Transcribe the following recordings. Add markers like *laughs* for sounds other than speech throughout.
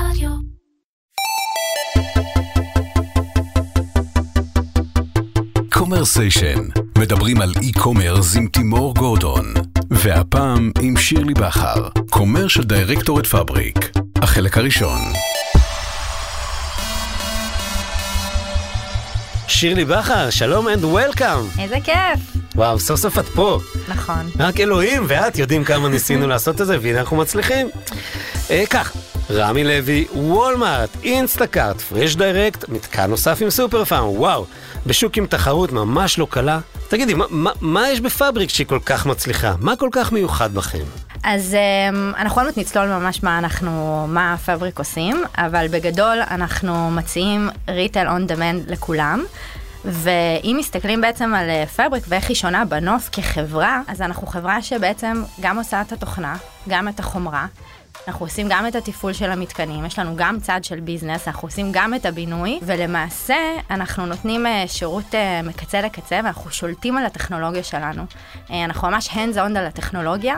רדיו. קומרסיישן, מדברים על e-commerce עם תימור גורדון. והפעם עם שירלי בכר, commercial director at Fabric. החלק הראשון. שירלי בכר, שלום and welcome. איזה כיף. וואו, סוף סוף את פה. נכון. רק אלוהים ואת יודעים כמה ניסינו *laughs* לעשות את זה, והנה אנחנו מצליחים. אה, כך, רמי לוי, וולמארט, Instacart, Fresh Direct, מתקן נוסף עם סופר פארם, וואו, בשוק עם תחרות ממש לא קלה. תגידי, מה, מה, מה יש ב Fabric שהיא כל כך מצליחה? מה כל כך מיוחד בכם? אז um, אנחנו עוד מעט נצלול ממש מה אנחנו, מה Fabric עושים, אבל בגדול אנחנו מציעים retail on demand לכולם. ואם מסתכלים בעצם על Fabric ואיך היא שונה בנוף כחברה, אז אנחנו חברה שבעצם גם עושה את התוכנה, גם את החומרה, אנחנו עושים גם את התפעול של המתקנים, יש לנו גם צד של ביזנס, אנחנו עושים גם את הבינוי, ולמעשה אנחנו נותנים אה, שירות אה, מקצה לקצה, ואנחנו שולטים על הטכנולוגיה שלנו. אה, אנחנו ממש hands on על הטכנולוגיה,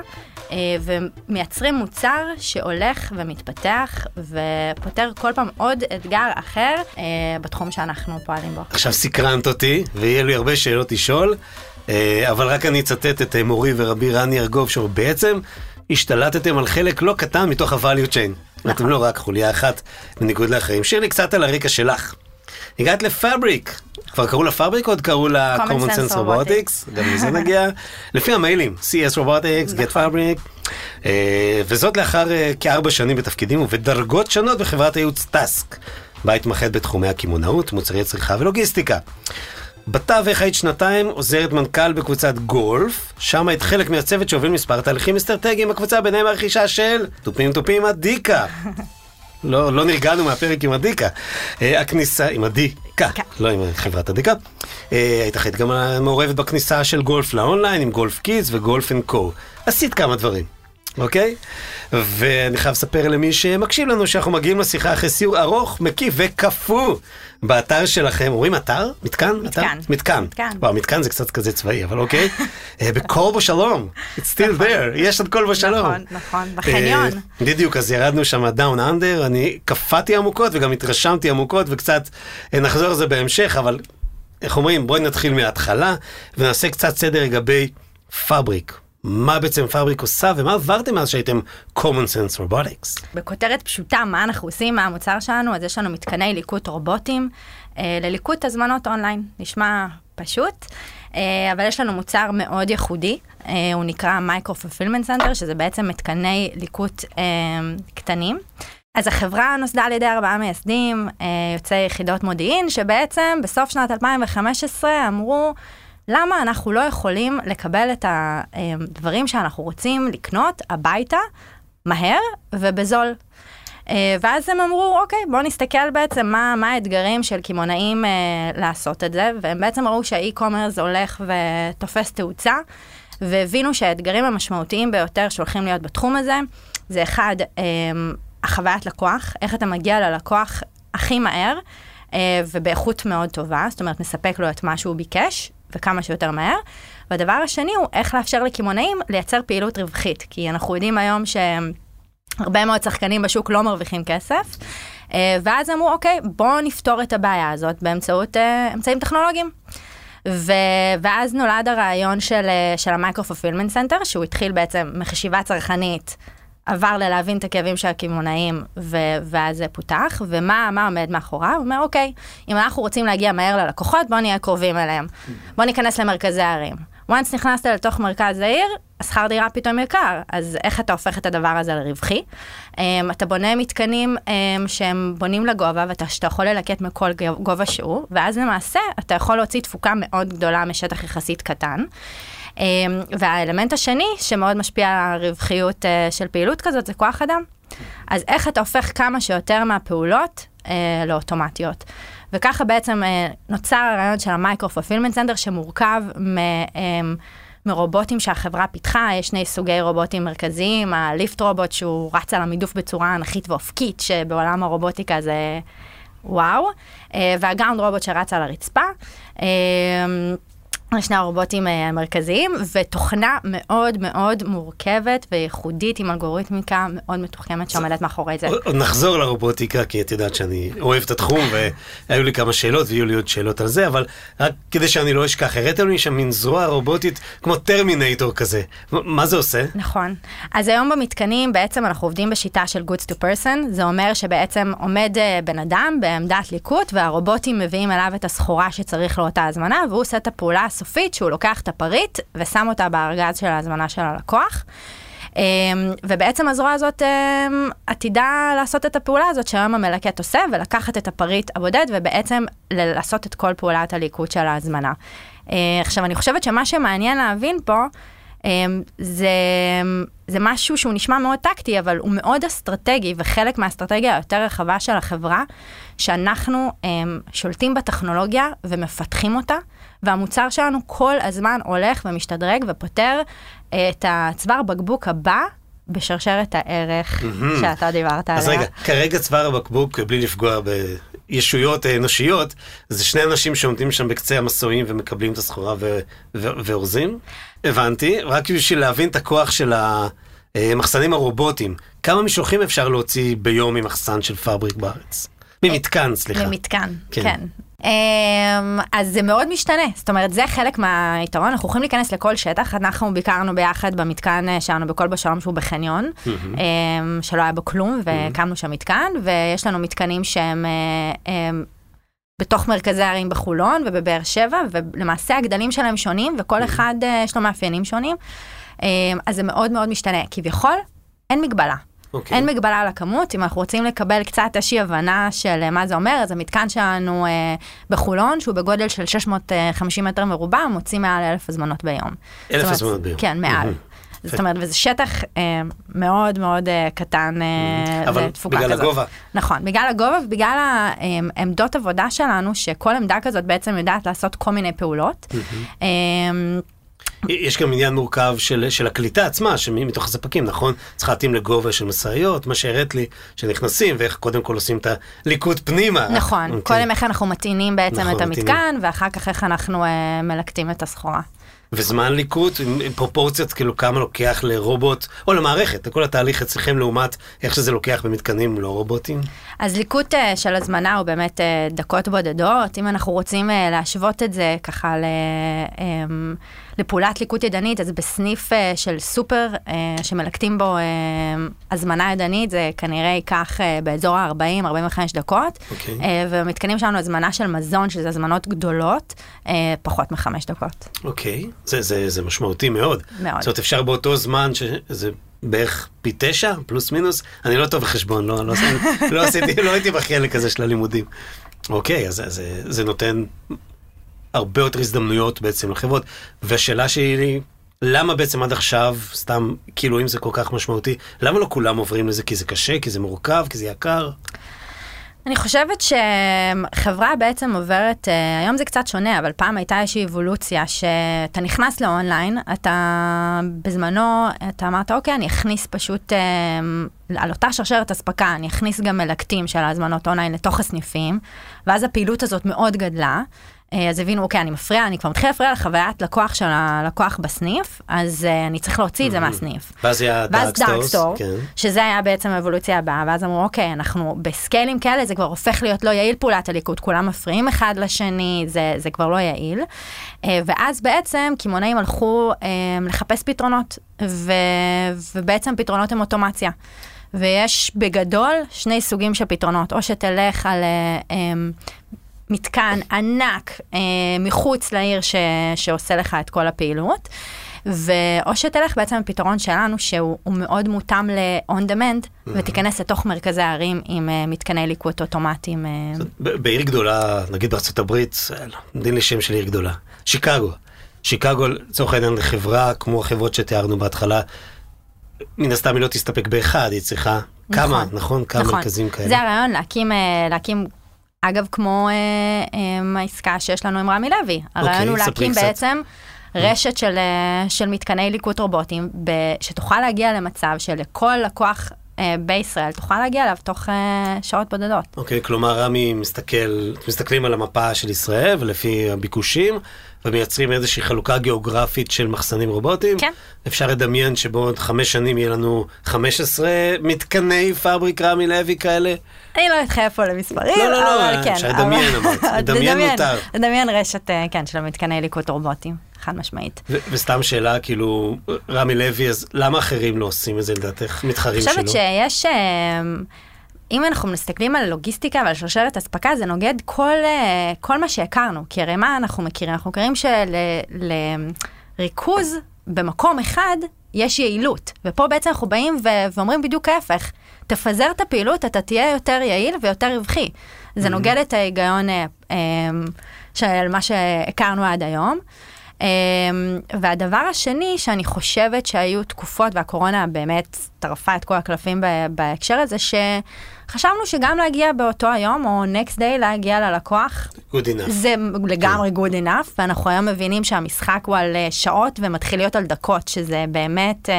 ומייצרים מוצר שהולך ומתפתח, ופותר כל פעם עוד אתגר אחר בתחום שאנחנו פועלים בו. עכשיו סקרנת אותי, ויהיה לי הרבה שאלות לשאול. אבל רק אני אצטט את מורי ורבי רני ארגוב, שהוא בעצם השתלטתם על חלק לא קטן מתוך ה-value chain. נכון. אתם לא רק חוליה אחת בניגוד לאחרים. שירלי, קצת על הרקע שלך. הגעת ל Fabric. כבר קראו לה Fabric או עוד קראו לה CommonSense Robotics? גם לזה נגיע. לפי המיילים, CS robotics, get נכון. Fabric. אה, וזאת לאחר אה, כארבע שנים בתפקידים ובדרגות שונות בחברת הייעוץ טאסק, בה התמחת בתחומי הקמעונאות, מוצרי צריכה ולוגיסטיקה. בתווך היית שנתיים עוזרת מנכ"ל בקבוצת גולף, שם היית חלק מהצוות שהוביל מספר תהליכים אסטרטגיים בקבוצה, ביניהם הרכישה של תופים תופים עדיקה. *laughs* לא, לא נרגענו מהפרק עם עדיקה. אה, הכניסה, עם עדיקה, לא עם חברת עדיקה. אה, היית אחראית גם מעורבת בכניסה של גולף לאונליין, עם גולף קידס וגולף אנד קו. עשית כמה דברים. אוקיי? ואני חייב לספר למי שמקשיב לנו שאנחנו מגיעים לשיחה אחרי סיור ארוך, מקיף וקפוא באתר שלכם. אומרים אתר? מתקן? מתקן. מתקן. מתקן. וואו, מתקן זה קצת כזה צבאי, אבל אוקיי. אה, בכל בו שלום. It's still there. יש עוד כל בו שלום. נכון, נכון, בחניון. אה, בדיוק, אז ירדנו שם down under, אני קפאתי עמוקות וגם התרשמתי עמוקות וקצת אה, נחזור על זה בהמשך, אבל איך אומרים, בואי נתחיל מההתחלה ונעשה קצת סדר לגבי Fabric. מה בעצם Fabric עושה ומה עברתם מאז שהייתם CommonSense Robotics. בכותרת פשוטה, מה אנחנו עושים מהמוצר שלנו? אז יש לנו מתקני ליקוט רובוטים אה, לליקוט הזמנות אונליין. נשמע פשוט, אה, אבל יש לנו מוצר מאוד ייחודי, אה, הוא נקרא micro fulfillment center, שזה בעצם מתקני ליקוט אה, קטנים. אז החברה נוסדה על ידי ארבעה מייסדים, אה, יוצאי יחידות מודיעין, שבעצם בסוף שנת 2015 אמרו, למה אנחנו לא יכולים לקבל את הדברים שאנחנו רוצים לקנות הביתה, מהר ובזול. אה, ואז הם אמרו, אוקיי, בואו נסתכל בעצם מה, מה האתגרים של קמעונאים אה, לעשות את זה, והם בעצם ראו שהאי-קומרס הולך ותופס תאוצה, והבינו שהאתגרים המשמעותיים ביותר שהולכים להיות בתחום הזה, זה אחד, אה, החוויית לקוח, איך אתה מגיע ללקוח הכי מהר, אה, ובאיכות מאוד טובה, זאת אומרת, מספק לו את מה שהוא ביקש, וכמה שיותר מהר. והדבר השני הוא איך לאפשר לקמעונאים לייצר פעילות רווחית, כי אנחנו יודעים היום שהרבה מאוד שחקנים בשוק לא מרוויחים כסף, אה, ואז אמרו, אוקיי, בואו נפתור את הבעיה הזאת באמצעות אה, אמצעים טכנולוגיים. ו... ואז נולד הרעיון של, אה, של ה micro fulfillment center, שהוא התחיל בעצם מחשיבה צרכנית, עבר ללהבין את הכאבים של הקמעונאים. ואז זה פותח, ומה עומד מאחוריו? הוא אומר, אוקיי, אם אנחנו רוצים להגיע מהר ללקוחות, בואו נהיה קרובים אליהם. בואו ניכנס למרכזי הערים. once נכנסת לתוך מרכז העיר, השכר דירה פתאום יקר, אז איך אתה הופך את הדבר הזה לרווחי? Um, אתה בונה מתקנים um, שהם בונים לגובה, ואתה יכול ללקט מכל גובה שהוא, ואז למעשה אתה יכול להוציא תפוקה מאוד גדולה משטח יחסית קטן. Um, והאלמנט השני, שמאוד משפיע על הרווחיות uh, של פעילות כזאת, זה כוח אדם. אז איך אתה הופך כמה שיותר מהפעולות אה, לאוטומטיות. וככה בעצם אה, נוצר הרעיון של ה micro fulfillment center, שמורכב מ... אמ, מרובוטים שהחברה פיתחה, יש שני סוגי רובוטים מרכזיים, ה lift robot שהוא רץ על המידוף בצורה אנכית ואופקית, שבעולם הרובוטיקה זה וואו, וה ground robot שרץ על הרצפה. שני הרובוטים אה, המרכזיים, ותוכנה מאוד מאוד מורכבת וייחודית עם אלגוריתמיקה מאוד מתוחכמת שעומדת מאחורי זה. עוד נחזור לרובוטיקה, כי את יודעת שאני אוהב את התחום, *laughs* והיו לי כמה שאלות ויהיו לי עוד שאלות על זה, אבל רק כדי שאני לא אשכח, הראת לי שם מין זרוע רובוטית כמו טרמינטור כזה. מה זה עושה? נכון. אז היום במתקנים בעצם אנחנו עובדים בשיטה של goods to person, זה אומר שבעצם עומד אה, בן אדם בעמדת ליקוט, והרובוטים מביאים אליו את הסחורה שצריך לאותה הזמנה, והוא עושה את הפעולה הסופית שהוא לוקח את הפריט ושם אותה בארגז של ההזמנה של הלקוח. Um, ובעצם הזרוע הזאת um, עתידה לעשות את הפעולה הזאת שהיום המלקט עושה, ולקחת את הפריט הבודד ובעצם לעשות את כל פעולת הליקוט של ההזמנה. Uh, עכשיו, אני חושבת שמה שמעניין להבין פה, um, זה, זה משהו שהוא נשמע מאוד טקטי, אבל הוא מאוד אסטרטגי, וחלק מהאסטרטגיה היותר רחבה של החברה, שאנחנו שולטים בטכנולוגיה ומפתחים אותה. והמוצר שלנו כל הזמן הולך ומשתדרג ופותר אה, את הצוואר בקבוק הבא בשרשרת הערך שאתה דיברת עליה. אז רגע, כרגע צוואר הבקבוק, בלי לפגוע בישויות אנושיות, זה שני אנשים שעומדים שם בקצה המסועים ומקבלים את הסחורה ואורזים? הבנתי, רק בשביל להבין את הכוח של המחסנים הרובוטיים, כמה משלוחים אפשר להוציא ביום ממחסן של פאבריק בארץ? ממתקן, סליחה. ממתקן, כן. כן. Um, אז זה מאוד משתנה, זאת אומרת זה חלק מהיתרון, אנחנו יכולים להיכנס לכל שטח, אנחנו ביקרנו ביחד במתקן אה, שלנו בכל בשלום שהוא בחניון, mm-hmm. שלא היה בו כלום והקמנו שם מתקן, ויש לנו מתקנים שהם um, בתוך מרכזי הערים בחולון ובבאר שבע, ולמעשה הגדלים שלהם שונים וכל אחד uh, יש לו מאפיינים שונים, um, אז זה מאוד מאוד משתנה, כביכול אין מגבלה. Okay. אוקיי. אין מגבלה על הכמות, אם אנחנו רוצים לקבל קצת איזושהי הבנה של אה, מה זה אומר, אז המתקן שלנו אה, בחולון, שהוא בגודל של 650 מטר מרובע, מוציא מעל אלף הזמנות ביום. אלף הזמנות ביום. כן, מעל. Mm-hmm. זאת אומרת, וזה שטח אה, מאוד מאוד אה, קטן אה, אבל בגלל כזאת. הגובה. נכון, בגלל הגובה ובגלל העמדות אה, עבודה שלנו, שכל עמדה כזאת בעצם יודעת לעשות כל מיני פעולות. Mm-hmm. אה, יש גם עניין מורכב של, של הקליטה עצמה, שמתוך הספקים, נכון? צריך להתאים לגובה של משאיות, מה שהראית לי, שנכנסים, ואיך קודם כל עושים את הליקוט פנימה. נכון, okay. אוקיי. קודם איך אנחנו מטעינים בעצם נכון, את המתקן, מטעינים. ואחר כך איך אנחנו uh, מלקטים את הסחורה. וזמן ליקוט, עם, עם פרופורציות, כאילו כמה לוקח לרובוט, או למערכת, לכל התהליך אצלכם לעומת איך שזה לוקח במתקנים לא רובוטים? אז ליקוט uh, של הזמנה הוא באמת uh, דקות בודדות, אם אנחנו רוצים uh, להשוות את זה ככה ל... Um, לפעולת ליקוט ידנית, אז בסניף uh, של סופר uh, שמלקטים בו uh, הזמנה ידנית, זה כנראה ייקח uh, באזור ה-40-45 דקות. Okay. אוקיי. Uh, ובמתקנים שלנו הזמנה של מזון, שזה הזמנות גדולות, uh, פחות מחמש דקות. אוקיי, okay. זה, זה, זה משמעותי מאוד. מאוד. זאת אומרת, אפשר באותו זמן, שזה בערך פי תשע, פלוס מינוס, אני לא טוב בחשבון, לא, לא, לא, עשיתי, לא הייתי בחלק הזה של הלימודים. אוקיי, אז זה, זה נותן הרבה יותר הזדמנויות בעצם לחברות. והשאלה שלי היא, למה בעצם עד עכשיו, סתם, כאילו אם זה כל כך משמעותי, למה לא כולם עוברים לזה? כי זה קשה, כי זה מורכב, כי זה יקר? אני חושבת שחברה בעצם עוברת, אה, היום זה קצת שונה, אבל פעם הייתה איזושהי אבולוציה שאתה נכנס לאונליין, אתה בזמנו, אתה אמרת, אוקיי, אני אכניס פשוט, אה, על אותה שרשרת אספקה, אני אכניס גם מלקטים של ההזמנות אונליין לתוך הסניפים, ואז הפעילות הזאת מאוד גדלה. אה, אז הבינו, אוקיי, אני מפריע, אני כבר מתחיל להפריע לחוויית לקוח של הלקוח בסניף, אז uh, אני צריך להוציא את זה מהסניף. ואז היה דארק סטור, כן. שזה היה בעצם האבולוציה הבאה, ואז אמרו, אוקיי, אנחנו בסקיילים כאלה, זה כבר הופך להיות לא יעיל פעולת הליקוד, כולם מפריעים אחד לשני, זה, זה כבר לא יעיל. Uh, ואז בעצם קמעונאים הלכו uh, לחפש פתרונות, ו, ובעצם פתרונות הם אוטומציה. ויש בגדול שני סוגים של פתרונות, או שתלך על... Uh, um, מתקן ענק אה, מחוץ לעיר ש, שעושה לך את כל הפעילות. ואו שתלך בעצם הפתרון שלנו שהוא מאוד מותאם ל-on demand mm-hmm. ותיכנס לתוך מרכזי הערים עם uh, מתקני ליקוט אוטומטיים. Uh... בעיר גדולה, נגיד בארצות הברית, דין לי שם של עיר גדולה, שיקגו. שיקגו לצורך העניין חברה כמו החברות שתיארנו בהתחלה, מן הסתם היא לא תסתפק באחד, היא צריכה נכון, כמה, נכון? כמה נכון. מרכזים כאלה. זה הרעיון, להקים, להקים אגב, כמו אה, אה, העסקה שיש לנו עם רמי לוי. הרעיון אוקיי, הוא להקים בעצם רשת של, אה, של מתקני ליקוט רובוטים, ב, שתוכל להגיע למצב שלכל לקוח אה, בישראל, תוכל להגיע אליו תוך אה, שעות בודדות. אוקיי, כלומר רמי מסתכל, מסתכלים על המפה של ישראל ולפי הביקושים, ומייצרים איזושהי חלוקה גיאוגרפית של מחסנים רובוטיים. כן. אפשר לדמיין שבעוד חמש שנים יהיה לנו 15 מתקני פאבריק רמי לוי כאלה. אני לא אתחייב פה למספרים, לא, לא, לא, אבל כן. אפשר לדמיין, אבל-. *laughs* לדמיין מותר. לדמיין רשת, אה, כן, של מתקני ליקוט רובוטים, חד משמעית. ו- וסתם שאלה, כאילו, רמי לוי, אז למה אחרים לא עושים את זה לדעתך? מתחרים אני שלו? חושבת שיש, אה, אם אנחנו מסתכלים על לוגיסטיקה ועל שרשרת אספקה, זה נוגד כל, אה, כל מה שהכרנו. כי הרי מה אנחנו מכירים? אנחנו מכירים שלריכוז במקום אחד יש יעילות. ופה בעצם אנחנו באים ו- ואומרים בדיוק ההפך. תפזר את הפעילות, אתה תהיה יותר יעיל ויותר רווחי. זה נוגד את ההיגיון אה, אה, של מה שהכרנו עד היום. Um, והדבר השני, שאני חושבת שהיו תקופות, והקורונה באמת טרפה את כל הקלפים בהקשר הזה, שחשבנו שגם להגיע באותו היום, או next day להגיע ללקוח, good enough. זה לגמרי good enough, ואנחנו היום מבינים שהמשחק הוא על אה, שעות ומתחיל להיות על דקות, שזה באמת uh,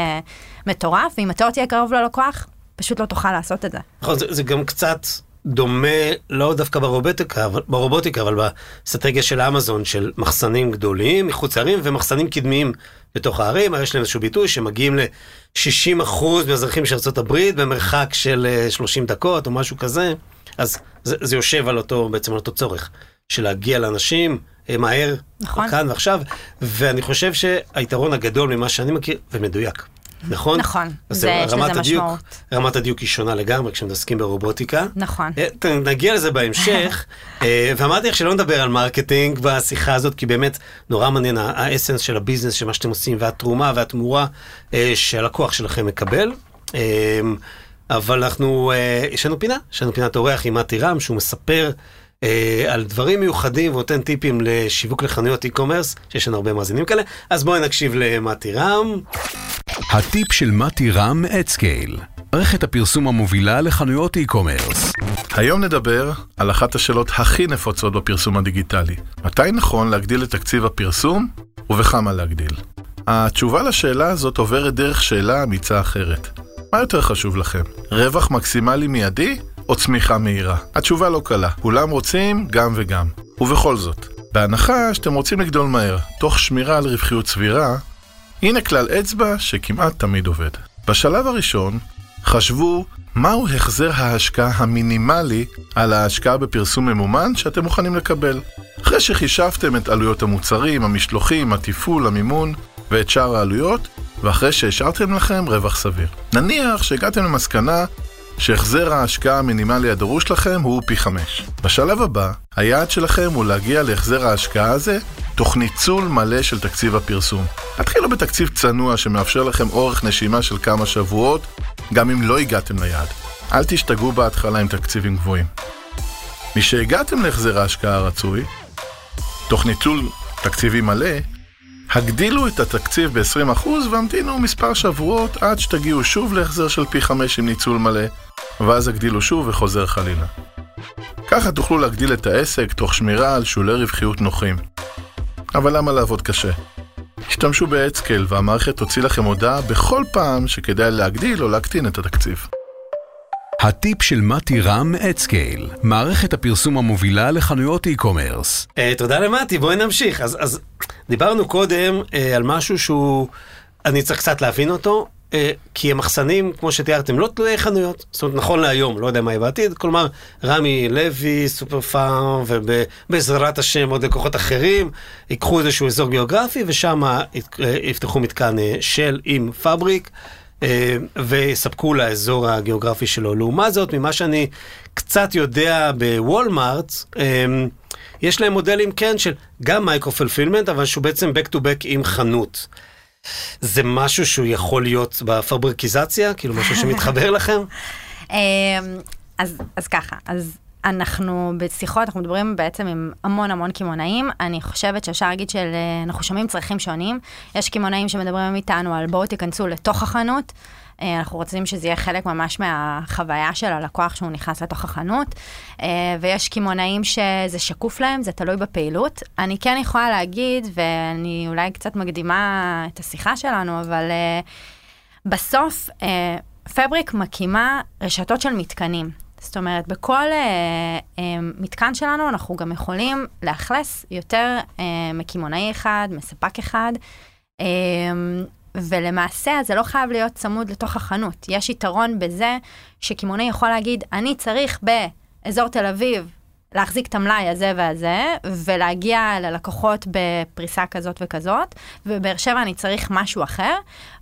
מטורף, ואם אתה לא תהיה קרוב ללקוח, פשוט לא תוכל לעשות את זה. נכון, זה, זה גם קצת דומה, לא דווקא ברובוטיקה, אבל, ברובוטיקה, אבל באסטרטגיה של אמזון, של מחסנים גדולים מחוץ לערים ומחסנים קדמיים בתוך הערים. יש להם איזשהו ביטוי שמגיעים ל-60% מהאזרחים של ארה"ב במרחק של אה, 30 דקות או משהו כזה. אז זה, זה יושב על אותו, בעצם על אותו צורך, של להגיע לאנשים אה, מהר, נכון. כאן ועכשיו, ואני חושב שהיתרון הגדול ממה שאני מכיר, ומדויק. נכון? נכון, זה- יש לזה הדיוק- משמעות. רמת הדיוק היא שונה לגמרי כשמתעסקים ברובוטיקה. נכון. אה, נגיע לזה בהמשך, *laughs* אה, ואמרתי לך שלא נדבר על marketing בשיחה הזאת, כי באמת נורא מעניין ה essence של ה business, של מה שאתם עושים, והתרומה והתמורה אה, שהלקוח שלכם מקבל. אבל אנחנו, יש לנו פינה, יש לנו פינת אורח עם מתי רם, שהוא מספר אה, על דברים מיוחדים ונותן טיפים לשיווק לחנויות e-commerce, שיש לנו הרבה מאזינים כאלה, אז בואי נקשיב למתי רם. הטיפ של מתי רם אדסקייל, מערכת הפרסום המובילה לחנויות e-commerce. היום נדבר על אחת השאלות הכי נפוצות בפרסום הדיגיטלי. מתי נכון להגדיל את תקציב הפרסום ובכמה להגדיל? התשובה לשאלה הזאת עוברת דרך שאלה אמיצה אחרת. מה יותר חשוב לכם? רווח מקסימלי מיידי או צמיחה מהירה? התשובה לא קלה. כולם רוצים גם וגם. ובכל זאת, בהנחה שאתם רוצים לגדול מהר, תוך שמירה על רווחיות סבירה, הנה כלל אצבע שכמעט תמיד עובד. בשלב הראשון, חשבו מהו החזר ההשקעה המינימלי על ההשקעה בפרסום ממומן שאתם מוכנים לקבל. אחרי שחישבתם את עלויות המוצרים, המשלוחים, התפעול, המימון ואת שאר העלויות, ואחרי שהשארתם לכם רווח סביר. נניח שהגעתם למסקנה שהחזר ההשקעה המינימלי הדרוש לכם הוא פי 5. בשלב הבא, היעד שלכם הוא להגיע להחזר ההשקעה הזה תוך ניצול מלא של תקציב הפרסום. התחילו בתקציב צנוע שמאפשר לכם אורך נשימה של כמה שבועות, גם אם לא הגעתם ליעד. אל תשתגעו בהתחלה עם תקציבים גבוהים. משהגעתם להחזר ההשקעה הרצוי, תוך ניצול תקציבי מלא, הגדילו את התקציב ב-20% והמתינו מספר שבועות עד שתגיעו שוב להחזר של פי 5 עם ניצול מלא, ואז הגדילו שוב וחוזר חלילה. ככה תוכלו להגדיל את העסק תוך שמירה על שולי רווחיות נוחים. אבל למה לעבוד קשה? השתמשו באדסקייל והמערכת תוציא לכם הודעה בכל פעם שכדאי להגדיל או להקטין את התקציב. הטיפ של מתי רם AdScale, מערכת הפרסום המובילה לחנויות e-commerce. אה, תודה למתי, בואי נמשיך. אז, אז דיברנו קודם אה, על משהו שהוא, אני צריך קצת להבין אותו, כי המחסנים, כמו שתיארתם, לא תלויי חנויות. זאת אומרת, נכון להיום, לא יודע מה יהיה בעתיד, כלומר, רמי לוי, סופר פארם, ובעזרת השם עוד לקוחות אחרים, ייקחו איזשהו אזור גיאוגרפי, ושם יפתחו מתקן אה, של עם Fabric. אה, ויספקו לאזור הגיאוגרפי שלו. לעומת זאת, ממה שאני קצת יודע בוולמארט, אה, יש להם מודלים כן של גם מייקרו פלפילמנט, אבל שהוא בעצם back to back עם חנות. זה משהו שהוא יכול להיות בפברקיזציה? כאילו משהו שמתחבר *laughs* לכם? אמ, אז, אז ככה, אז אנחנו בשיחות, אנחנו מדברים בעצם עם המון המון קמעונאים. אני חושבת שאפשר להגיד שאנחנו שומעים צרכים שונים. יש קמעונאים שמדברים איתנו על בואו תיכנסו לתוך החנות. אה, אנחנו רוצים שזה יהיה חלק ממש מהחוויה של הלקוח שהוא נכנס לתוך החנות. אה, ויש קמעונאים שזה שקוף להם, זה תלוי בפעילות. אני כן יכולה להגיד, ואני אולי קצת מקדימה את השיחה שלנו, אבל אה, בסוף, פבריק מקימה רשתות של מתקנים. זאת אומרת, בכל אה, אה, מתקן שלנו אנחנו גם יכולים לאכלס יותר אה, מקמעונאי אחד, מספק אחד, אה, ולמעשה זה לא חייב להיות צמוד לתוך החנות. יש יתרון בזה שקמעונאי יכול להגיד, אני צריך באזור תל אביב להחזיק את המלאי הזה והזה, ולהגיע ללקוחות בפריסה כזאת וכזאת, ובבאר שבע אני צריך משהו אחר,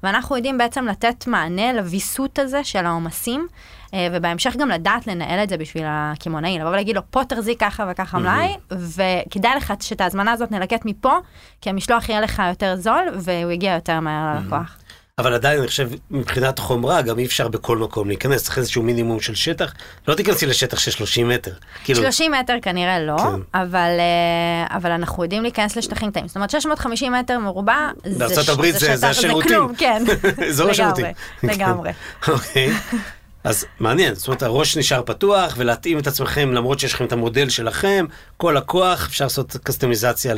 ואנחנו יודעים בעצם לתת מענה לוויסות הזה של העומסים, ובהמשך גם לדעת לנהל את זה בשביל הקמעונאי, לבוא ולהגיד לו, פה תחזיק ככה וככה מלאי, וכדאי לך שאת ההזמנה הזאת נלקט מפה, כי המשלוח יהיה לך יותר זול, והוא יגיע יותר מהר ללקוח. אבל עדיין אני חושב מבחינת חומרה גם אי אפשר בכל מקום להיכנס, צריך איזשהו מינימום של שטח. לא תיכנסי לשטח של 30 מטר. כאילו, 30 מטר כנראה לא, כן. אבל, אה, אבל אנחנו יודעים להיכנס לשטחים קטנים. זאת אומרת, 650 מטר מרובע, זה, בארצות ש- הברית זה- זה שטח- השירותים. כלום, כן. *laughs* השירותים. *laughs* לגמרי, לגמרי. אז מעניין, זאת אומרת הראש נשאר פתוח ולהתאים את עצמכם למרות שיש לכם את המודל שלכם, כל לקוח אפשר לעשות קסטומיזציה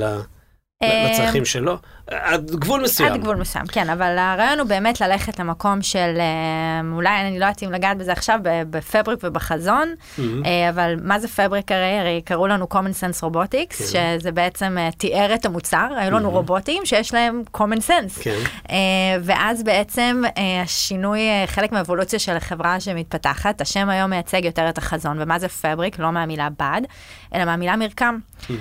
אה, לצרכים שלו, עד גבול מסוים. עד גבול מסוים, כן, אבל הרעיון הוא באמת ללכת למקום של, אה, אולי אני לא יודעת אם לגעת בזה עכשיו, בפבריק ובחזון, מהמם. אה, אבל מה זה פבריק הרי? הרי קראו לנו common sense robotics, כן. שזה בעצם אה, תיאר את המוצר, היו לנו רובוטים שיש להם common sense. כן. ואז בעצם השינוי, חלק מהאבולוציה של החברה שמתפתחת, השם היום מייצג יותר את החזון, ומה זה פבריק? לא מהמילה בד, אלא מהמילה מרקם.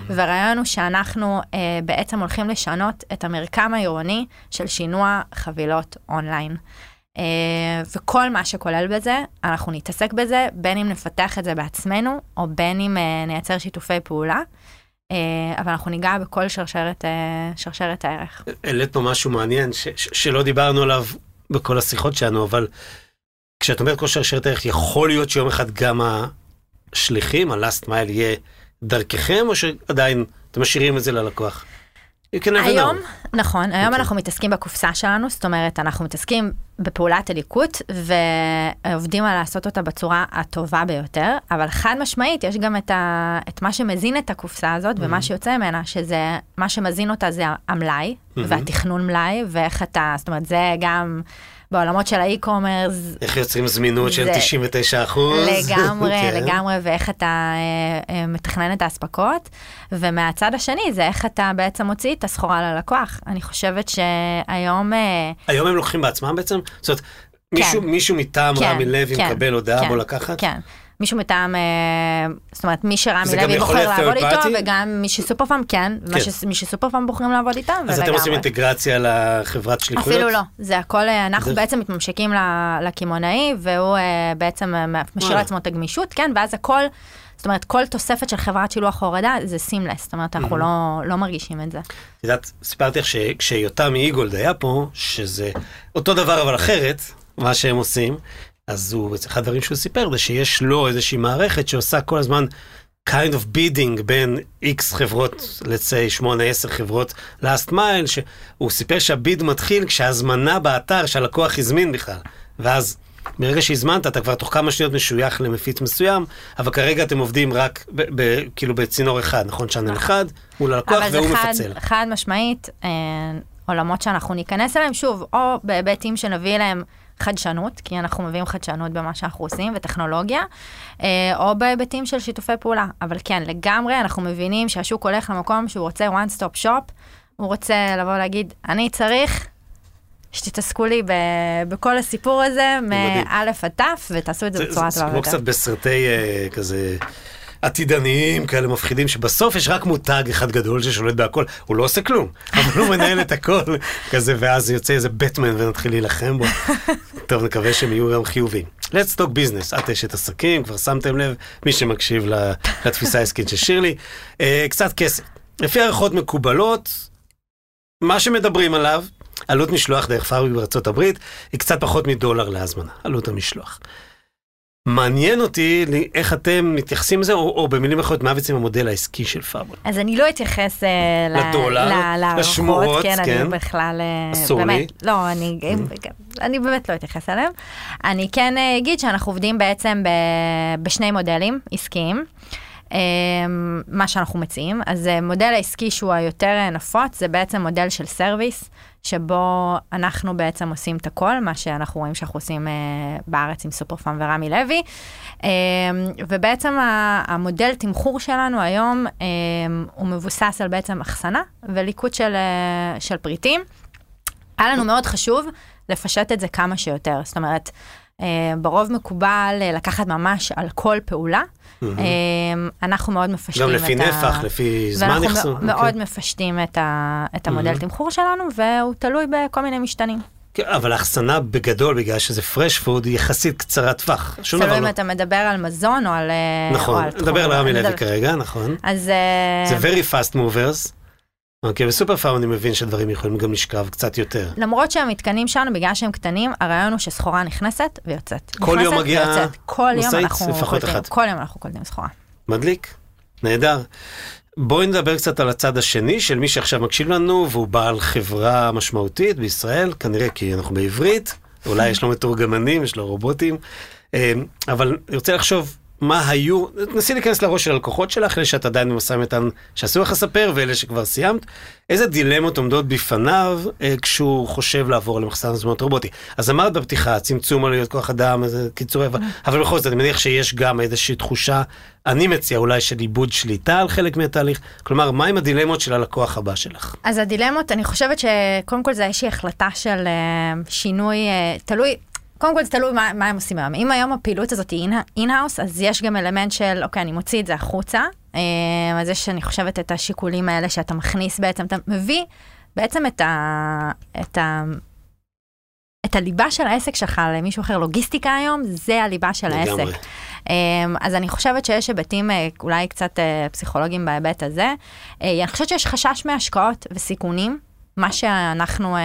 והרעיון הוא שאנחנו בעצם הולכים לשנות את המרקם העירוני של שינוע חבילות אונליין. אה, וכל מה שכולל בזה, אנחנו נתעסק בזה, בין אם נפתח את זה בעצמנו, או בין אם אה, נייצר שיתופי פעולה. אה, אבל אנחנו ניגע בכל שרשרת, שרשרת הערך. העלית פה משהו מעניין ש- ש- שלא דיברנו עליו בכל השיחות שלנו, אבל כשאת אומרת כל שרשרת ערך, יכול להיות שיום אחד גם השליחים, ה-last mile יהיה דרככם, או שעדיין אתם משאירים את זה ללקוח? You can never היום, know. נכון, היום. אנחנו מתעסקים בקופסה שלנו, זאת אומרת, אנחנו מתעסקים בפעולת הליקוט ועובדים על לעשות אותה בצורה הטובה ביותר, אבל חד משמעית, יש גם את, ה, את מה שמזין את הקופסה הזאת ומה שיוצא ממנה, שזה, מה שמזין אותה זה המלאי והתכנון מלאי, ואיך אתה, זאת אומרת, זה גם בעולמות של האי-קומרס, איך יוצרים זמינות של זה- 99 אחוז? לגמרי, *laughs* כן. לגמרי, ואיך אתה אה, אה, מתכנן את האספקות, ומהצד השני זה איך אתה בעצם מוציא את הסחורה ללקוח. אני חושבת שהיום... אה, היום הם לוקחים בעצמם בעצם? זאת אומרת, מישהו, מישהו מטעם כן, רמי לוי כן, מקבל הודעה כן, בוא לקחת? כן. מישהו מטעם, אה, זאת אומרת, מי שרמי לוי בוחר לעבוד איתו? וגם מי שסופרפארם, כן, ומה ש- מי שסופרפארם בוחרים לעבוד איתם, אז אתם עושים. אינטגרציה לחברת שליחויות? אפילו לא, זה הכל, אה, אנחנו דרך- בעצם מתממשקים לקמעונאי, והוא אה, בעצם משאיר. לעצמו את הגמישות, כן, ואז הכל, זאת אומרת, כל תוספת של חברת שילוח הורדה זה סימלס, זאת אומרת, אנחנו לא לא מרגישים את זה. את יודעת, סיפרתי לך שכשיותם מאיגולד היה פה, שזה אותו דבר אבל אחרת, מה שהם עושים, אז הוא, אחד הדברים שהוא סיפר זה שיש לו איזושהי מערכת שעושה כל הזמן kind of bidding בין איקס חברות, let's say 8-10 חברות last mile, שהוא סיפר שהביד מתחיל כשההזמנה באתר שהלקוח הזמין בכלל, ואז ברגע שהזמנת אתה כבר תוך כמה שניות משוייך למפיץ מסוים, אבל כרגע אתם עובדים רק ב- ב- כאילו בצינור אחד, נכון? צ'אנל אחד מול הלקוח אבל זה והוא חד, מפצל. חד משמעית, אה, עולמות שאנחנו ניכנס אליהם, שוב, או בהיבטים שנביא אליהם חדשנות, כי אנחנו מביאים חדשנות במה שאנחנו עושים, וטכנולוגיה, אה, או בהיבטים של שיתופי פעולה. אבל כן, לגמרי, אנחנו מבינים שהשוק הולך למקום שהוא רוצה one stop shop, הוא רוצה לבוא ולהגיד, אני צריך שתתעסקו לי ב- בכל הסיפור הזה. מאלף עד תף, ותעשו את זה זה, בצורה טובה זה כמו יותר. קצת בסרטי אה, כזה עתידניים כאלה מפחידים, שבסוף יש רק מותג אחד גדול ששולט בהכל, הוא לא עושה כלום, אבל הוא מנהל את הכל, כזה, ואז יוצא איזה בטמן ונתחיל להילחם בו. טוב, נקווה שהם יהיו גם חיובים. let's talk business, את אשת עסקים, כבר שמתם לב, מי שמקשיב לתפיסה העסקית של שירלי. אה, קצת כסף. לפי הערכות מקובלות, מה שמדברים עליו, עלות משלוח דרך פארבי בארצות הברית, היא קצת פחות מדולר להזמנה, עלות המשלוח. מעניין אותי איך אתם מתייחסים לזה, או, או במילים אחרות, מה בעצם המודל העסקי של פארבי? אז אני לא אתייחס אה, לדולר, ל- להערכות, לשמועות, כן, כן. אני בכלל, אה, אסור לי. לא, אני, אני באמת לא אתייחס אליהם. אני כן אה, אגיד שאנחנו עובדים בעצם ב, בשני מודלים עסקיים. מה שאנחנו מציעים. אז מודל העסקי שהוא היותר נפוץ, זה בעצם מודל של service, שבו אנחנו בעצם עושים את הכל, מה שאנחנו רואים שאנחנו עושים בארץ עם סופר פארם ורמי לוי. ובעצם המודל תמחור שלנו היום הוא מבוסס על בעצם אחסנה וליקוט של, של פריטים. היה לנו מאוד חשוב לפשט את זה כמה שיותר. זאת אומרת, ברוב מקובל לקחת ממש על כל פעולה. אנחנו מאוד מפשטים את ה... גם לפי נפח, לפי זמן אחסון. ואנחנו מאוד מפשטים את המודל תמחור שלנו, והוא תלוי בכל מיני משתנים. כן, אבל האחסנה בגדול, בגלל שזה fresh food, היא יחסית קצרת טווח. שום דבר תלוי אם לא. אתה מדבר על מזון או על... נכון, או על נדבר על רמי לוי כרגע, נכון. אז... זה אה, very fast movers. אוקיי, בסופר פארם אני מבין שדברים יכולים גם לשכב קצת יותר. למרות שהמתקנים שלנו, בגלל שהם קטנים, הרעיון הוא שסחורה נכנסת ויוצאת. כל יום נכנסת מגיעה יום משאית? אנחנו לפחות אחת. כל יום אנחנו קולטים סחורה. מדליק, נהדר. בואי נדבר קצת על הצד השני של מי שעכשיו מקשיב לנו והוא בעל חברה משמעותית בישראל, כנראה כי אנחנו בעברית, אולי יש לו מתורגמנים, יש לו רובוטים, אה, אבל אני רוצה לחשוב מה היו, תנסי להיכנס לראש של הלקוחות שלך, אלה שאת עדיין במשא ומתן שאסור לך לספר ואלה שכבר סיימת, איזה דילמות עומדות בפניו אה, כשהוא חושב לעבור למחסן הזמנות רובוטי. אז אמרת בפתיחה, צמצום עלויות כוח אדם, איזה קיצורי, אבל, אבל בכל זאת, אני מניח שיש גם איזושהי תחושה, אני מציע אולי של איבוד שליטה על חלק מהתהליך, כלומר, מהם הדילמות של הלקוח הבא שלך? אז הדילמות, אני חושבת שקודם כל זה איזושהי החלטה של אה, שינוי, אה, תלוי, קודם כל זה תלוי מה, מה הם עושים היום. אם היום הפעילות הזאת היא in-house, אז יש גם אלמנט של, אוקיי, אני מוציא את זה החוצה. אה, אז יש, אני חושבת, את השיקולים האלה שאתה מכניס בעצם, אתה מביא בעצם את ה... את ה את הליבה של העסק שלך למישהו אחר, לוגיסטיקה היום, זה הליבה של לגמרי. העסק. אמ, אז אני חושבת שיש היבטים אה, אולי קצת אה, פסיכולוגיים בהיבט הזה. אה, אני חושבת שיש חשש מהשקעות וסיכונים, מה שאנחנו אה,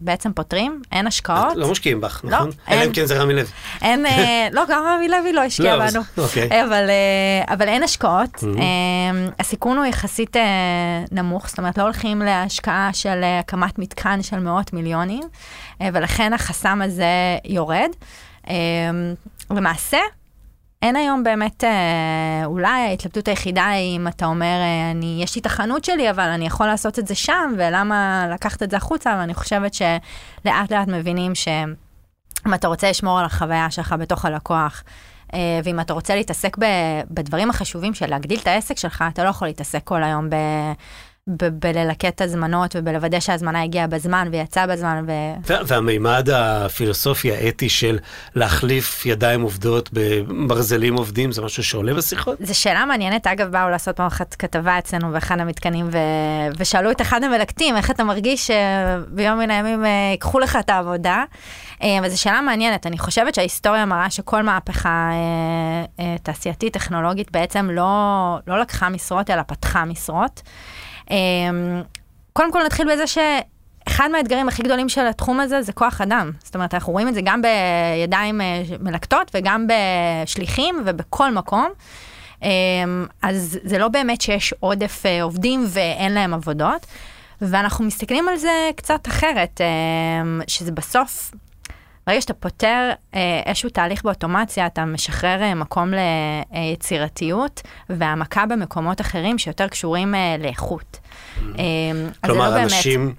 בעצם פותרים, אין השקעות. לא משקיעים בך, לא, נכון? אין. אלא אם כן זה רמי לוי. אין, אה, *laughs* לא, גם רמי לוי לא השקיע לא, בנו. אוקיי. אבל, אה, אבל אין השקעות, Mhm. אה, הסיכון הוא יחסית אה, נמוך, זאת אומרת לא הולכים להשקעה של אה, הקמת מתקן של מאות מיליונים, אה, ולכן החסם הזה יורד. אה, למעשה, אין היום באמת, אה, אולי ההתלבטות היחידה היא אם אתה אומר, אה, אני, יש לי את החנות שלי, אבל אני יכול לעשות את זה שם, ולמה לקחת את זה החוצה, אבל אני חושבת שלאט לאט מבינים שאם אתה רוצה לשמור על החוויה שלך בתוך הלקוח, אה, ואם אתה רוצה להתעסק בדברים החשובים של להגדיל את העסק שלך, אתה לא יכול להתעסק כל היום ב... ב- בללקט הזמנות ובלוודא שההזמנה הגיעה בזמן ויצאה בזמן ו... וה- והמימד הפילוסופי האתי של להחליף ידיים עובדות בברזלים עובדים, זה משהו שעולה בשיחות? זו שאלה מעניינת, אגב, באו לעשות פעם אחת כתבה אצלנו באחד המתקנים, ו... ושאלו את אחד המלקטים, איך אתה מרגיש שביום מן הימים אה, ייקחו לך את העבודה? אה, וזו שאלה מעניינת, אני חושבת שההיסטוריה מראה שכל מהפכה אה, אה, תעשייתית, טכנולוגית, בעצם לא, לא לקחה משרות, אלא פתחה משרות. אה, קודם כל נתחיל בזה ש... אחד מהאתגרים הכי גדולים של התחום הזה זה כוח אדם. זאת אומרת, אנחנו רואים את זה גם בידיים אה, מלקטות וגם בשליחים ובכל מקום. אה, אז זה לא באמת שיש עודף אה, עובדים ואין להם עבודות. ואנחנו מסתכלים על זה קצת אחרת, אה, שזה בסוף, ברגע שאתה פותר אה, איזשהו תהליך באוטומציה, אתה משחרר אה, מקום ליצירתיות והעמקה במקומות אחרים שיותר קשורים אה, לאיכות. אה, אז זה לא כלומר, באמת- אנשים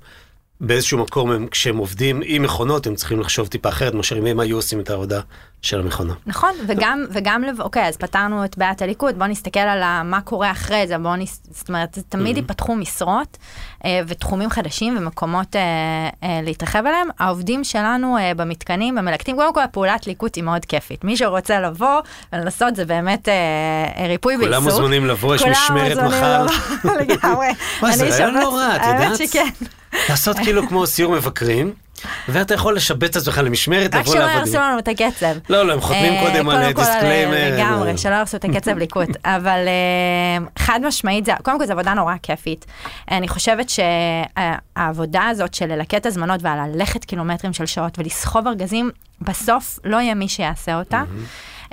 באיזשהו מקום, הם, כשהם עובדים עם מכונות, הם צריכים לחשוב טיפה אחרת מאשר אם הם היו עושים את העבודה של המכונה. נכון, וגם, וגם, לב- אוקיי, אז פתרנו את בעיית הליכוד, בואו נסתכל על ה- מה קורה אחרי זה, בואו נס... זאת אומרת, תמיד ייפתחו משרות אה, ותחומים חדשים ומקומות אה, אה, להתרחב אליהם. העובדים שלנו אה, במתקנים, במלקטים, קודם כל הפעולת ליקוט היא מאוד כיפית. מי שרוצה לבוא ולנסות זה באמת אה, אה, ריפוי בעיסוק. כולם מוזמנים לבוא, יש משמרת מחר. *laughs* לגמרי. וואי, זה רעיון שבת- לא רע, את האמת יודעת? שכן. לעשות כאילו כמו סיור מבקרים, ואתה יכול לשבץ את עצמך למשמרת, רק לבוא שלא לעבוד. יהרסו עם- לנו את הקצב. לא, לא, הם חותמים אה, קודם על disclaimer. לגמרי, שלא יהרסו את הקצב ליקוט. *laughs* אבל אה, חד משמעית, קודם כל זו עבודה נורא כיפית. אני חושבת שהעבודה הזאת של ללקט הזמנות ועל ללכת קילומטרים של שעות ולסחוב ארגזים, בסוף לא יהיה מי שיעשה אותה. זה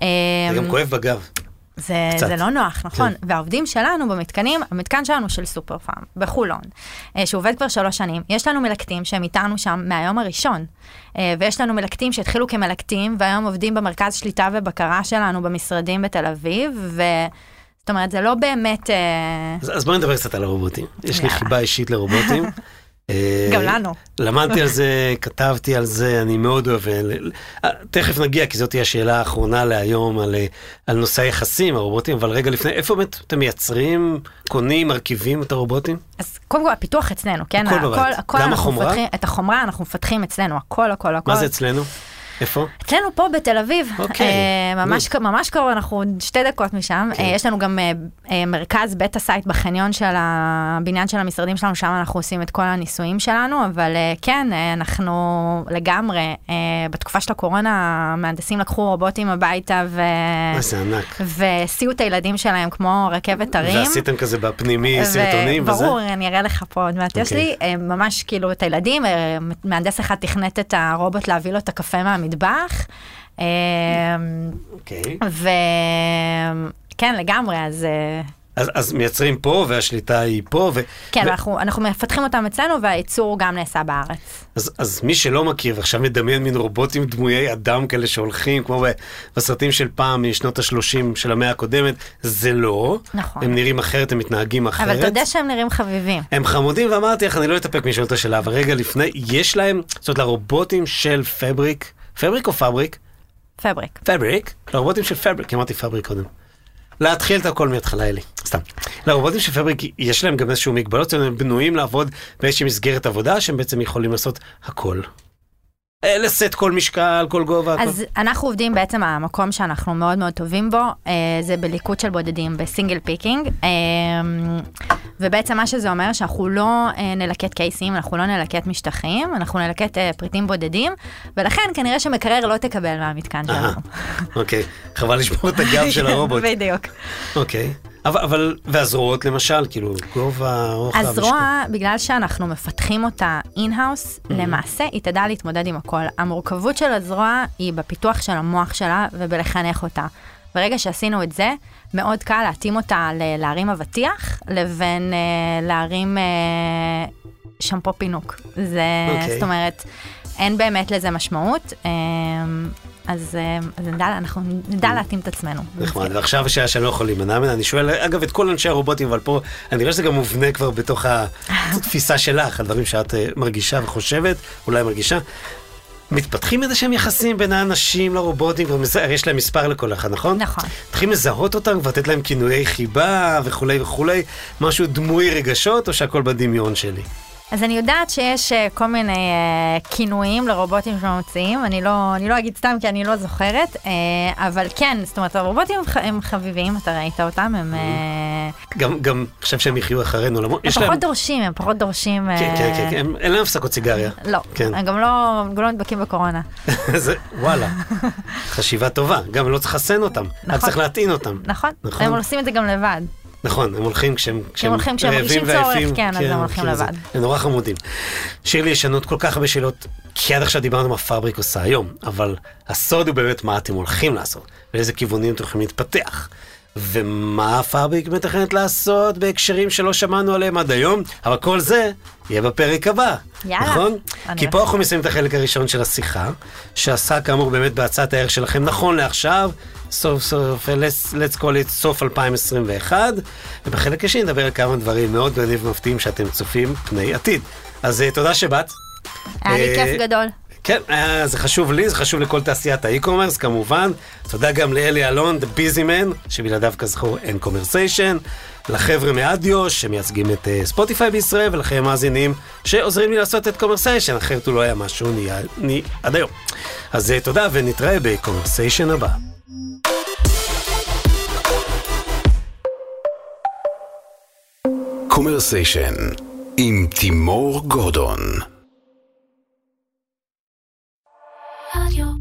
אה, גם כואב בגב. זה, קצת. זה לא נוח, נכון. כן. והעובדים שלנו במתקנים, המתקן שלנו של סופר פארם, בחולון, אה, שעובד כבר שלוש שנים, יש לנו מלקטים שהם איתנו שם מהיום הראשון. אה, ויש לנו מלקטים שהתחילו כמלקטים, והיום עובדים במרכז שליטה ובקרה שלנו במשרדים בתל אביב, ו... זאת אומרת, זה לא באמת... אה, אז, אז בואי נדבר קצת על הרובוטים. יש לי. חיבה אישית לרובוטים. *laughs* אה, גם לנו. למדתי על *laughs* זה, כתבתי על זה, אני מאוד אוהב. אה, אה, תכף נגיע, כי זאת תהיה השאלה האחרונה להיום על, על נושא היחסים, הרובוטים, אבל רגע לפני, איפה באמת אתם מייצרים, קונים, מרכיבים את הרובוטים? אז קודם כל, הפיתוח אצלנו, כן? הכל בבית. הכל גם אנחנו החומרה? מפתחים, את החומרה אנחנו מפתחים אצלנו, הכל, הכל, הכל. מה זה אצלנו? איפה? אצלנו פה בתל אביב, אוקיי, אה, ממש. ממש קרוב, אנחנו שתי דקות משם. כן. אה, יש לנו גם אה, מרכז beta site בחניון של הבניין של המשרדים שלנו, שם אנחנו עושים את כל הניסויים שלנו, אבל כן, אנחנו לגמרי, בתקופה של הקורונה, המהנדסים לקחו רובוטים הביתה ו... מה זה ענק. והסיעו את הילדים שלהם כמו רכבת הרים. ועשיתם כזה בפנימי ו- סרטונים וזה? ברור, אני אראה לך פה עוד מעט. יש אוקיי. לי ממש כאילו את הילדים, מהנדס אחד תכנת את הרובוט להביא לו את הקפה מהמטבח. אה, אוקיי. וכן, לגמרי, אז אה, אז, אז מייצרים פה, והשליטה היא פה, ו... כן, ו- אנחנו, אנחנו מפתחים אותם אצלנו, והייצור גם נעשה בארץ. אז, אז מי שלא מכיר ועכשיו מדמיין מין רובוטים דמויי אדם כאלה שהולכים, כמו בסרטים של פעם משנות ה-30 של המאה הקודמת, זה לא. נכון. הם נראים אחרת, הם מתנהגים אחרת. אבל אתה יודע שהם נראים חביבים. הם חמודים, ואמרתי לך, אני לא אתאפק משאול את השאלה, אבל רגע לפני, יש להם, זאת אומרת, לרובוטים של פבריק, Fabric או Fabric? Fabric. Fabric, לרובוטים של Fabric, אמרתי Fabric קודם. להתחיל את הכל מההתחלה, אלי, סתם. לרובוטים של Fabric יש להם גם איזשהו מגבלות, הם בנויים לעבוד באיזושהי מסגרת עבודה, שהם בעצם יכולים לעשות הכל. אה, לשאת כל משקל, כל גובה. אז אנחנו עובדים בעצם, המקום שאנחנו מאוד מאוד טובים בו, אה, זה בליקוט של בודדים, ב single picking. אה, ובעצם מה שזה אומר, שאנחנו לא נלקט קייסים, אנחנו לא נלקט משטחים, אנחנו נלקט פריטים בודדים, ולכן כנראה שמקרר לא תקבל מהמתקן שלנו. אוקיי, חבל לשבור את הגב של הרובוט. *laughs* בדיוק. אוקיי. אבל, אבל, והזרועות למשל, כאילו, גובה, רוחב, הזרוע, בגלל שאנחנו מפתחים אותה in-house, Mm-hmm. למעשה היא תדע להתמודד עם הכל. המורכבות של הזרוע היא בפיתוח של המוח שלה ובלחנך אותה. ברגע שעשינו את זה, מאוד קל להתאים אותה ל- להרים אבטיח, לבין אה, להרים אה, שמפו פינוק. זה, אוקיי. זאת אומרת, אין באמת לזה משמעות. אה, אז, אה, אז נדע, אנחנו נדע להתאים את עצמנו. נחמד, ועכשיו השאלה שאני לא יכול להימנע ממנה, אני שואל, אגב, את כל אנשי הרובוטים, אבל פה, אני רואה שזה גם מובנה כבר בתוך *laughs* התפיסה שלך, הדברים שאת אה, מרגישה וחושבת, אולי מרגישה. מתפתחים איזה שהם יחסים בין האנשים לרובוטים, יש להם מספר לכל אחד, נכון? נכון. מתחילים לזהות אותם, כבר לתת להם כינויי חיבה וכולי וכולי, משהו דמוי רגשות, או שהכל בדמיון שלי? אז אני יודעת שיש אה, כל מיני אה, כינויים לרובוטים שממציאים, אני לא, אני לא אגיד סתם כי אני לא זוכרת, אה, אבל כן, זאת אומרת, הרובוטים הם ח- הם חביבים, אתה ראית אותם, הם, אה, גם, גם, עכשיו שהם יחיו אחרינו, למרות, הם פחות להם... דורשים, הם פחות דורשים, כן, כן, כן, כן, הם- אין להם הפסקות סיגריה. לא, כן. הם גם לא, גם לא נדבקים בקורונה. *laughs* זה, וואלה, *laughs* חשיבה טובה, גם לא צריך לחסן אותם, רק נכון. צריך להטעין אותם. נכון? נכון. הם עושים את זה גם לבד. נכון, הם הולכים כשהם, כשהם הולכים כשהם מרגישים צורך, כן, אז הם הולכים זה- לבד. הם נורא חמודים. שירלי, יש לנו כל כך הרבה שאלות, כי עד עכשיו דיברנו מה Fabric עושה היום, אבל הסוד הוא באמת מה אתם הולכים לעשות, ולאיזה כיוונים אתם הולכים להתפתח. ומה Fabric מתכננת לעשות בהקשרים שלא שמענו עליהם עד היום, אבל כל זה יהיה בפרק הבא, יאללה. נכון? כי פה. אנחנו מסיימים את החלק הראשון של השיחה, שעסק כאמור באמת בהצעת הערך שלכם נכון לעכשיו, סוף סוף, let's, let's call it סוף 2021, ובחלק השני נדבר על כמה דברים מאוד מעניינים ומפתיעים שאתם צופים פני עתיד. אז אה, תודה שבאת. היה לי אה, כיף גדול. כן, אה, זה חשוב לי, זה חשוב לכל תעשיית ה e-commerce כמובן. תודה גם לאלי אלון, The Busy Man, שבלעדיו כזכור אין Commersation. לחבר'ה מאדיו שמייצגים את אה, Spotify בישראל, ולכם המאזינים שעוזרים לי לעשות את Commersation, אחרת הוא לא היה משהו נהיה, אני, עד היום. אז אה, תודה ונתראה ב Commersation הבא. Commersation עם תימור גורדון Adiós.